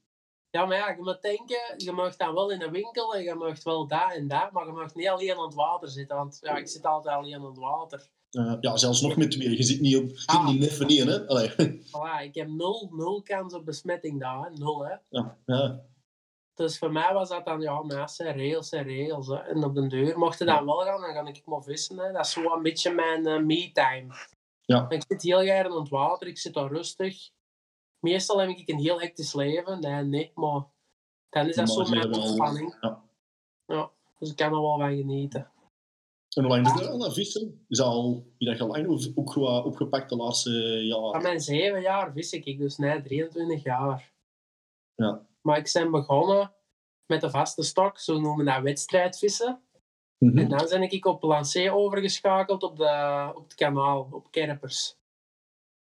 Ja, maar ja, je moet denken, je mag dan wel in de winkel en je mag wel daar en daar, maar je mag niet alleen aan het water zitten. Want ja, ik zit altijd alleen aan het water. Eh, ja, zelfs nog met twee. Je zit niet op... Zit Ah. niet in, hè. Allee. Voilà, ik heb nul, nul kans op besmetting daar, hè. nul hè. Ja, ja. Dus voor mij was dat dan, ja, zijn regels, zijn regels. Hè. En op de deur mocht je dan wel gaan, dan ga ik maar vissen. Hè. Dat is zo een beetje mijn eh, me-time. Ja. Ik zit heel graag aan het water, ik zit daar rustig. Meestal heb ik een heel hectisch leven. Nee, nee, maar dan is dat Maar zo mijn ontspanning. ja. Ja, dus ik kan er wel van genieten. En hoe lang doe je al dat vissen? Is dat al... Je dat al lang of ook opgepakt de laatste Van jaren? mijn zeven jaar vis ik, dus nee, 23 jaar. Ja. Maar ik ben begonnen met de vaste stok, zo noemen we dat wedstrijdvissen. Mhm. En dan ben ik op Lancé overgeschakeld op, de, op het kanaal, op Kerpers.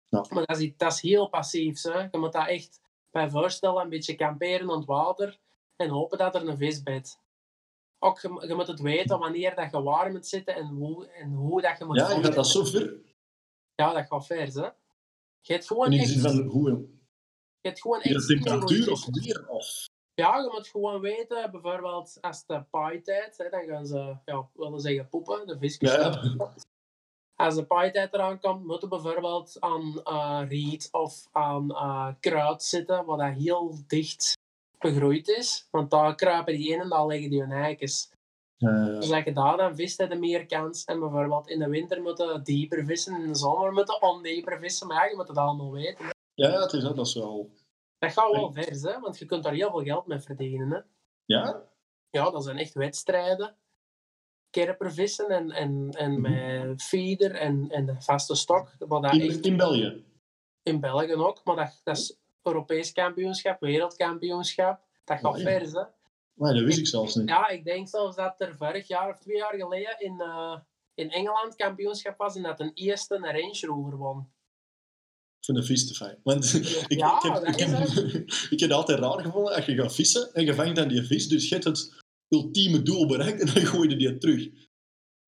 Ja. Maar dat is, dat is heel passief. Hè. Je moet dat echt bij voorstellen, een beetje kamperen aan het water en hopen dat er een vis bijt. Ook, je, je moet het weten wanneer dat je waar moet zitten en hoe, en hoe dat je moet Ja, je vangen. gaat dat zo ver. Ja, dat gaat vers, hè. Je hebt gewoon echt... van hoe... Je hebt gewoon echt dat temperatuur of weer? Of... Ja, je moet gewoon weten, bijvoorbeeld als de paaitijd, hè, dan gaan ze, ja, willen zeggen poepen, de visjes. Ja, ja. Als de paaitijd eraan komt, moeten bijvoorbeeld aan eh, riet of aan eh, kruid zitten, wat dat heel dicht begroeid is. Want daar kruipen die in en daar liggen die hun eikens. Dus als je daar dan vist, heb je meer kans. En bijvoorbeeld in de winter moeten dieper vissen, in de zomer moeten ondieper vissen. Maar ja, je moet het allemaal weten. hè. ja, het is dat, dat is wel... Dat gaat wel vers, hè? want je kunt daar heel veel geld mee verdienen. Hè? Ja? Ja, dat zijn echt wedstrijden. Kerpervissen en, en, en met feeder en, en de vaste stok. Wat dat In, echt in België? in België ook, maar dat, dat is Europees kampioenschap, wereldkampioenschap. Dat gaat Oh, ja. vers, hè. Nee, dat wist ik zelfs niet. Ja, ik denk zelfs dat er vorig jaar of twee jaar geleden in, eh, in Engeland kampioenschap was en dat een eerste een Range Rover won. Ik vind de vis te fijn. Want ik, Ja, ik, heb, ik, heb, ik heb het altijd raar gevonden als je gaat vissen en je vangt dan die vis. Dus je hebt het ultieme doel bereikt en dan gooi je die terug.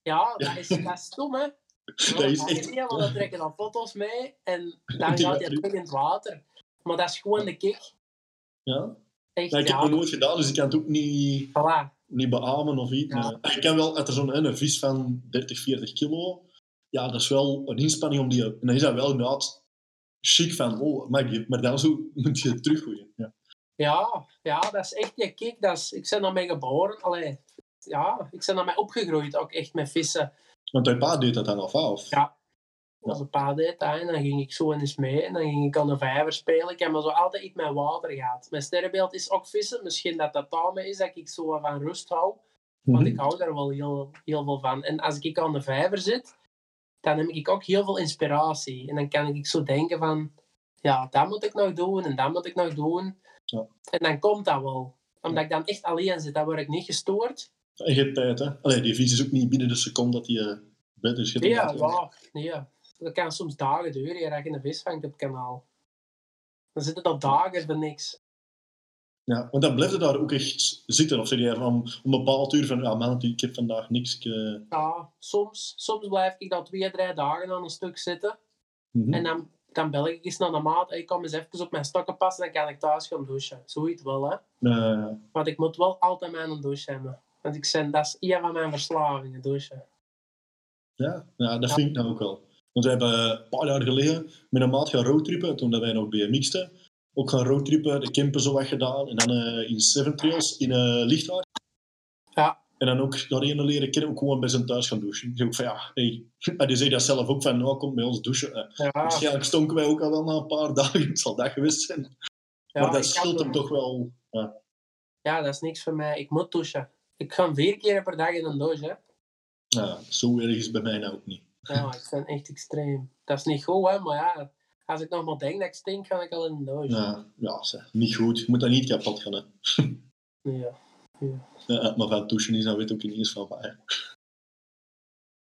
Ja, dat is, dat is stom, hè. Dat is echt... Want dan trekken dan foto's mee en dan gaat hij terug in het water. Maar dat is gewoon de kick. Ja? Echt, ik heb het nooit gedaan, dus ik kan het ook niet, Voilà. niet beamen of iets. Ja. Ik kan wel, als er zo'n een vis van 30, 40 kilo, ja, dat is wel een inspanning om die... En dan is dat wel inderdaad chic van, oh, maar, die, maar dan zo moet je het teruggooien. Ja. Ja, ja, dat is echt die kick. Dat is, ik ben daarmee geboren. Allee, ja, ik ben daarmee opgegroeid, ook echt met vissen. Want je pa deed dat dan al af. Ja. Als een pa deed dat, en dan ging ik zo eens mee en dan ging ik aan de vijver spelen. Ik heb maar zo altijd iets met water gehad. Mijn sterrenbeeld is ook vissen. Misschien dat dat daarmee is dat ik zo wat van rust hou. Want Mhm. ik hou daar wel heel, heel veel van. En als ik aan de vijver zit, dan heb ik ook heel veel inspiratie. En dan kan ik zo denken van, ja, dat moet ik nog doen en dat moet ik nog doen. Ja. En dan komt dat wel. Omdat ik dan echt alleen zit, dan word ik niet gestoord. En je tijd, hè? Allee, die vis is ook niet binnen de seconde dat hij uh, bed is. Je ja, ja, nee. Dat kan soms dagen duren, ja, dat je een vis vangt op het kanaal. Dan zit het al dagen voor niks. Ja, want dan blijf je daar ook echt zitten. Of zeg je van om een bepaald uur van, ja man, ik heb vandaag niks. Ik, eh, Ja, soms, soms blijf ik dan twee, drie dagen aan een stuk zitten. mhm. En dan, dan bel ik eens naar de maat. Ik kom eens even op mijn stokken passen, dan kan ik thuis gaan douchen. Zoiets wel, hè. Eh, Want ik moet wel altijd mijn douche hebben. Want ik dat is een van mijn verslavingen, douchen. ja, ja, dat Ja. vind ik nou ook wel. Want we hebben een paar jaar geleden met een maat gaan roadtrippen, toen dat wij nog BMX'ten. Ook gaan roadtrippen, de camper zo wat gedaan. En dan eh, in Seven Trails in uh, Lichthaar. Ja. En dan ook een leren kennen, ook gewoon bij zijn thuis gaan douchen. Ik zeg ook van ja, hey. En die zei dat zelf ook van, nou kom bij ons douchen. Eh, Ja, Waarschijnlijk stonken wij ook al wel na een paar dagen, het zal dat geweest zijn. ja, maar dat scheelt hem toch wel. Ja. Ja, dat is niks voor mij. Ik moet douchen. Ik ga vier keer per dag in een douche, hè. Ja, zo erg is bij mij nou ook niet. Ja, ik ben echt extreem. Dat is niet goed, hè, maar ja, als ik nog maar denk dat ik stink, ga ik al in de douche. Ja, ja zeg, niet goed. Je moet dat niet kapot gaan. Hè. Ja. Ja, maar van douchen is, dan weet ook niet eens van mij.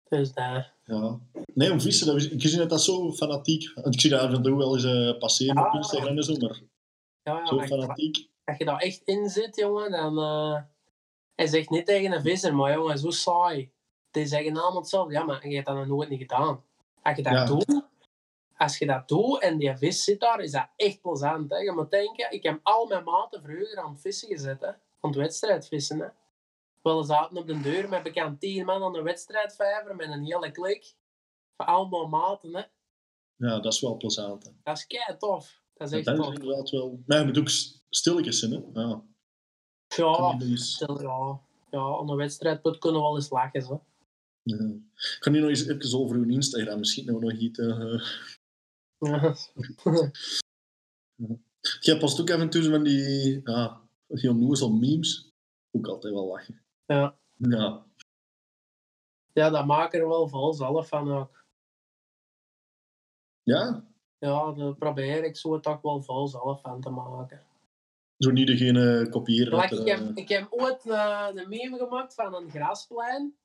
Dus dat. Ja. Nee, om vissen, dat ik zie dat dat zo fanatiek. Ik zie dat af en toe wel eens eh, passeren op Ja. Instagram en zo, maar Ja, ja, zo fanatiek. als je daar echt in zit, jongen, dan... eh hij zegt niet tegen een visser, maar jongen, zo saai. Die zeggen allemaal hetzelfde. Ja, maar je hebt dat nog nooit niet gedaan. Als je dat Ja. doet... Als je dat doet en die vis zit daar, is dat echt plezant. Hè? Je moet denken, ik heb al mijn maten vroeger aan het vissen gezet. Hè? Aan het wedstrijdvissen. Hè? Wel zaten op de deur met bekend tien man aan de wedstrijdvijver met een hele klik. Van allemaal maten. Hè? Ja, dat is wel plezant. Hè. Dat is kei tof. Dat is echt dat is inderdaad wel... Maar je moet ook stilletjes zijn, hè. Ja. Ja, stel, ja, ja, aan wedstrijdput kunnen we wel eens lachen. Zo. Ja. Ik ga nu nog eens even over uw Instagram. Misschien nou nog iets... eh, Ja. Jij post ook af en toe zo van die... Ja, die onnozel memes. Ook altijd wel lachen. ja. Ja. ja, dat maken er wel vol zelf van ook. Ja? Ja, daar probeer ik zo toch wel vol zelf van te maken. Zo niet degene kopiëren. Like, ik, heb, eh, ik heb ooit eh, een meme gemaakt van een grasplein.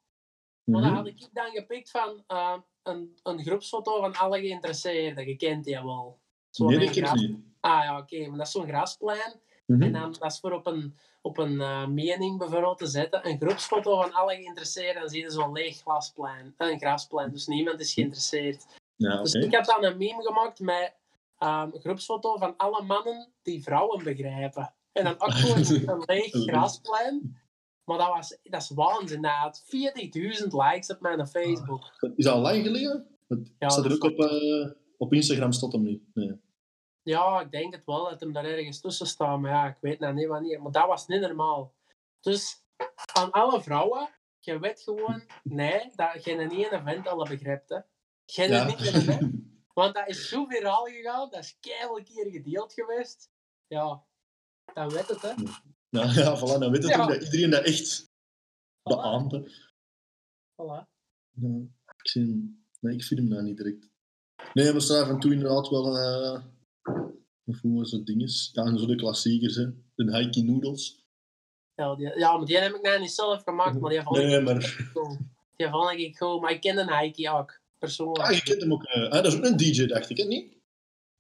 Maar mhm. dan had ik dan gepikt van eh, een, een groepsfoto van alle geïnteresseerden. Je kent die wel. Zo'n Nee, dat gras- niet. Ah ja, oké, maar dat is zo'n grasplein. Mhm. En dan, dat is voor op een, op een eh, mening bijvoorbeeld te zetten. Een groepsfoto van alle geïnteresseerden. Dan zie je zo'n leeg glasplein. eh, Een grasplein, dus niemand is geïnteresseerd. Ja. Dus ik had dan een meme gemaakt met ehm, een groepsfoto van alle mannen die vrouwen begrijpen. En dan ook een leeg grasplein. Maar dat, was, dat is waanzin. Dat had 40.000 likes op mijn Facebook. Is dat al lang geleden? Het Ja, staat er dat ook op, eh, op Instagram, stond hem niet. Nee. Ja, ik denk het wel dat hem daar ergens tussen staat. Maar ja, ik weet nou niet wanneer. Maar dat was niet normaal. Dus aan alle vrouwen, je weet gewoon, nee, dat je een ene vent al begrijpt. Hè. Geen Ja. niet hè. Want dat is zo viraal gegaan, dat is keihard keer gedeeld geweest. Ja, dan weet het, hè. Ja, ja, voilà, dan weet het Ja. ook dat iedereen dat echt beaamt. hè. Voilà. Ja, ik, zie, nee, ik vind hem nou niet direct. Nee, maar staan af en toe inderdaad wel... of hoe was het dinges? Ja, en zo de klassiekers, hè. De Haiki Noodles. Ja, die, ja, maar die heb ik nou niet zelf gemaakt, maar die vond Nee, ik maar... Die vond ik goed, maar ik ken een Heike ook, persoonlijk. Ah, je kent hem ook. ah, dat is ook een DJ, dacht ik, hè? Niet?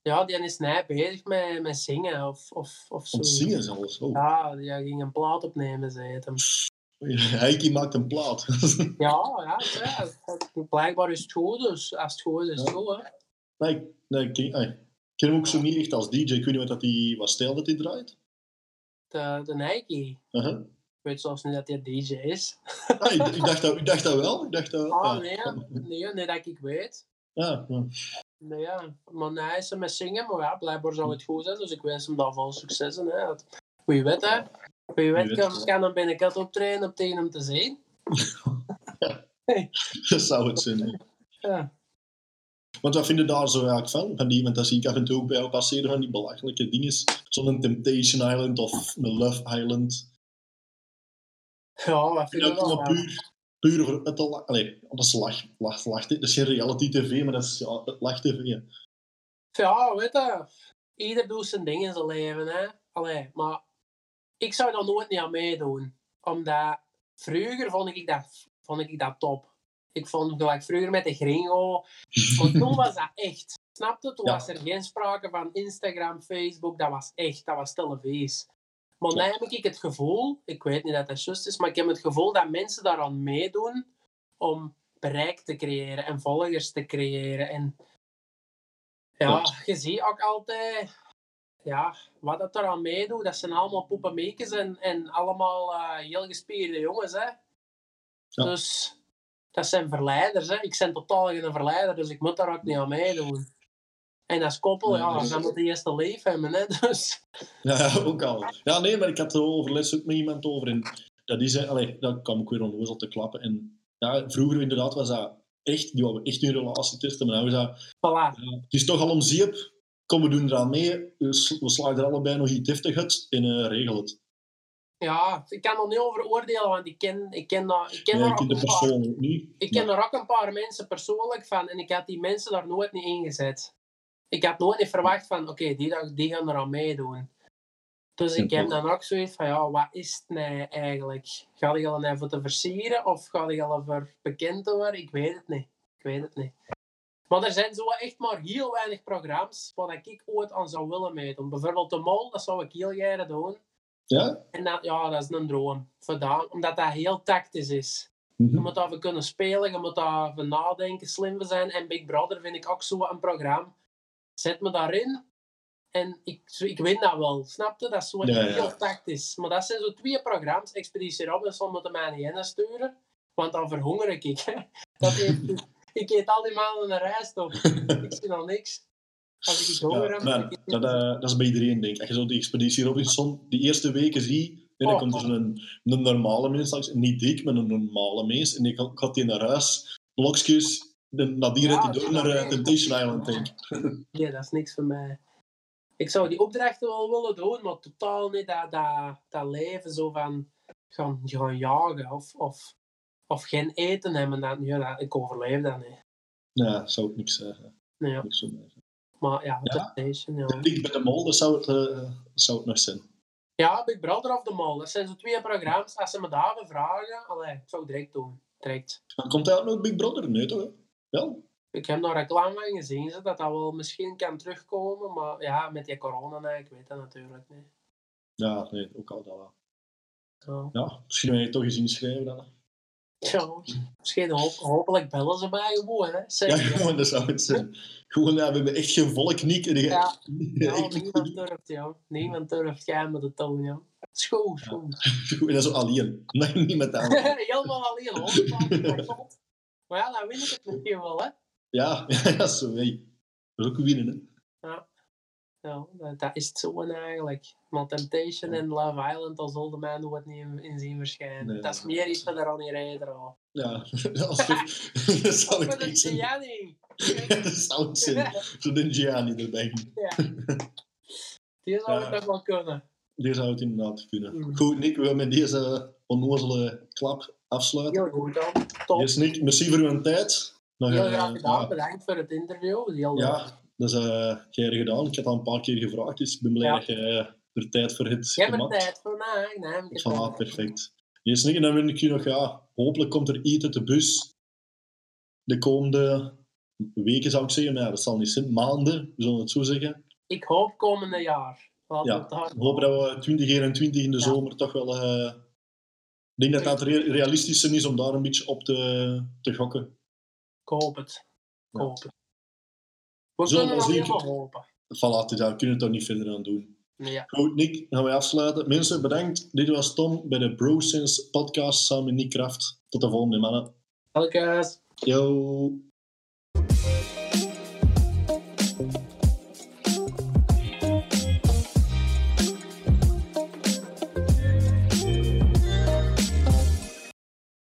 Ja, die is net bezig met, met zingen of, of, of zo. Te zingen zelfs. Oh. Ja, die ging een plaat opnemen, zei het hem. Maakt een plaat. Ja, ja, ja. Blijkbaar is het goed, dus als het goed is, is het goed, hè. nee, ik, nee, ik, ken- ah, hem ook zo niet echt als DJ. Ik weet niet wat, dat die, wat stijl dat hij draait. De, de Nike. Uh-huh. Ik weet zelfs niet dat hij DJ is. Ah, ik, ik, dacht dat, ik dacht dat wel. Ik dacht dat. Ah, nee, nee, nee, dat ik weet. Ja, ja. Nee, ja. Maar hij is er met zingen, maar ja, blijkbaar zou het goed zijn, dus ik wens hem daar veel succes in. Hè. Dat- Wie weet, hè. Wie weet, kan, kan hem binnenkort optreden om tegen hem te zien. dat zou het zijn. hè. Ja. Want wat vind je daar zo eigenlijk van? van die, want dat zie ik af en toe ook bij jou passeren van die belachelijke dingen. Zo'n Temptation Island of een Love Island. Ja, wat vind je maar puur, puur voor het lachen. Allee, dat is lach, lach, lach. Dat is geen reality tv, maar dat is ja, het lach tv. Ja. Ja, weet je, ieder doet zijn ding in zijn leven, hè. Allee, maar ik zou daar nooit niet aan meedoen. Omdat vroeger vond ik dat, vond ik dat top. Ik vond gelijk vroeger met de gringo, want toen was dat echt. Snap je? Toen Ja. was er geen sprake van Instagram, Facebook, dat was echt, dat was televisie. Maar nu heb ik het gevoel, ik weet niet dat dat juist is, maar ik heb het gevoel dat mensen daaraan meedoen om bereik te creëren en volgers te creëren. En ja, je ziet ook altijd ja, wat dat eraan meedoet. Dat zijn allemaal poepenmeekjes en, en allemaal eh, heel gespierde jongens. Hè? Ja. Dus dat zijn verleiders. Hè? Ik ben totaal geen verleider, dus ik moet daar ook niet aan meedoen. En als koppel, Nee, ja, dus- dan moet je eerst een leven hebben. Hè? Dus, ja, ook al. Ja, nee, maar ik had er overles ook met iemand over. En dat is, eh, allee, dat kwam ik weer onnozel te klappen. En ja, vroeger inderdaad was dat echt, die wou echt een relatie testen. Maar nu is dat, voilà. ja, het is toch al om zeep. Kom, we doen eraan mee. We, sl- we slagen er allebei nog iets deftig uit en eh, regel het. Ja, ik kan er niet over oordelen, want ik ken, ik ken, daar, ik ken, ik de paar persoon niet. Ik ken er ook een paar mensen persoonlijk van en ik had die mensen daar nooit niet ingezet. Ik had nooit niet verwacht van, oké, die, dag- die gaan eraan meedoen. Dus ik heb dan ook zoiets van, ja, wat is het nou eigenlijk? Ga je al even te versieren of ga je al even bekend te worden? Ik weet het niet. Ik weet het niet. Maar er zijn zo echt maar heel weinig programma's waar ik ooit aan zou willen meedoen. Bijvoorbeeld de Mol, dat zou ik heel graag doen. Ja? En dat, ja, dat is een droom. Vandaan, omdat dat heel tactisch is. Mhm. Je moet daarvoor kunnen spelen, je moet daarvoor nadenken, slim zijn. En Big Brother vind ik ook zo een programma. Zet me daarin en ik, ik win dat wel. Snap je? Dat is zo Ja, ja. heel tactisch. Maar dat zijn zo twee programma's. Expeditie Robinson moet mij niet insturen, want dan verhonger ik. Dat ik eet al die maanden een rijst op. Ik zie al niks. Als ik honger Ja, maar ik dat, eh, dat is bij iedereen, denk ik. Als je zo die Expeditie Robinson die eerste weken ziet, en dan Oh, komt er zo'n een normale mens langs, niet dik, maar een normale mens, en ik gaat die naar huis, blokjes, dan dat die Ja, hij door naar eh, wel Temptation Island, denk ik. Nee, dat is niks voor mij. Ik zou die opdrachten wel willen doen, maar totaal niet dat, dat, dat leven zo van gaan, gaan jagen of, of, of geen eten hebben. Dat, ja, dat, ik overleef dat niet. Ja, zou ik niks zeggen. Nee, ja. Niks voor mij. Maar ja, Ja? Temptation, ja. Ik bij de mol, dat zou het, eh, zou het nog zijn. Ja, Big Brother of The Mall. Dat zijn zo twee programma's. Als ze me daarvoor vragen, allee, ik zou het direct doen. Direct. Dan komt hij ook nog Big Brother? Nee, toch? Wel? Ik heb daar reclame gezien, dat dat wel misschien kan terugkomen. Maar ja, met die corona, ik weet dat natuurlijk niet. Ja, nee, ook al dat wel. Ja. Ja, misschien wil je toch eens inschrijven dan. Ja, misschien hopelijk bellen ze mij gewoon, hè. Ja, gewoon, dat zou het zijn. Gewoon, ja, we hebben echt geen volk, je- Ja. Ja, niemand durft, ja. Niemand durft jij met de toon, ja. Schoon, schoon. dat is zo alleen. Nee, niet met aan. Helemaal alleen, hoor. Maar ja, dan win ik het misschien wel, hè. Ja, ja, zo, hey. Dat is ook winnen, hè. Ja, dat- dat is het zo eigenlijk. Maar Temptation en Love Island, daar zullen mij nooit niet in, in zien verschijnen. Nee. Dat is meer iets wat er al niet rijden. al. Ja, als dat, dat zou ik niet zijn. Gianni. dat zou het zijn. Zo de Gianni erbij. Ja. Die zou Ja. het nog wel kunnen. Die zou het inderdaad kunnen. Mm. Goed, Nick, we gaan met deze onnozele klap afsluiten. Heel goed dan. Top. Yes, Nick, merci voor uw tijd. Nog, Heel eh, graag gedaan. ja, Bedankt voor het interview. Heel Ja, dat is uh, gedaan. Ik heb al een paar keer gevraagd, dus ik ben blij Ja. dat je eh, er tijd voor hebt Jij hebt gemaakt. tijd voor mij. Nee, Voilà, perfect. Yes, Nick, en dan wil ik je nog, ja, hopelijk komt er iets uit de bus de komende weken, zou ik zeggen. Maar ja, dat zal niet zijn, maanden, we zullen het zo zeggen. Ik hoop komende jaar. Laten Ja, we Ik hoop dat we 2021 in de Ja. zomer toch wel... eh, denk dat dat re- realistisch is om daar een beetje op te, te gokken. Ik hoop het. Ik Ja. hoop het. We Zullen we kunnen hopen. Voilà, daar kunnen we toch niet verder aan doen. Ja. Goed, Nick, gaan we afsluiten. Mensen, bedankt. Dit was Tom bij de BroSense podcast samen met Nick Kraft. Tot de volgende, mannen. Elke Yo.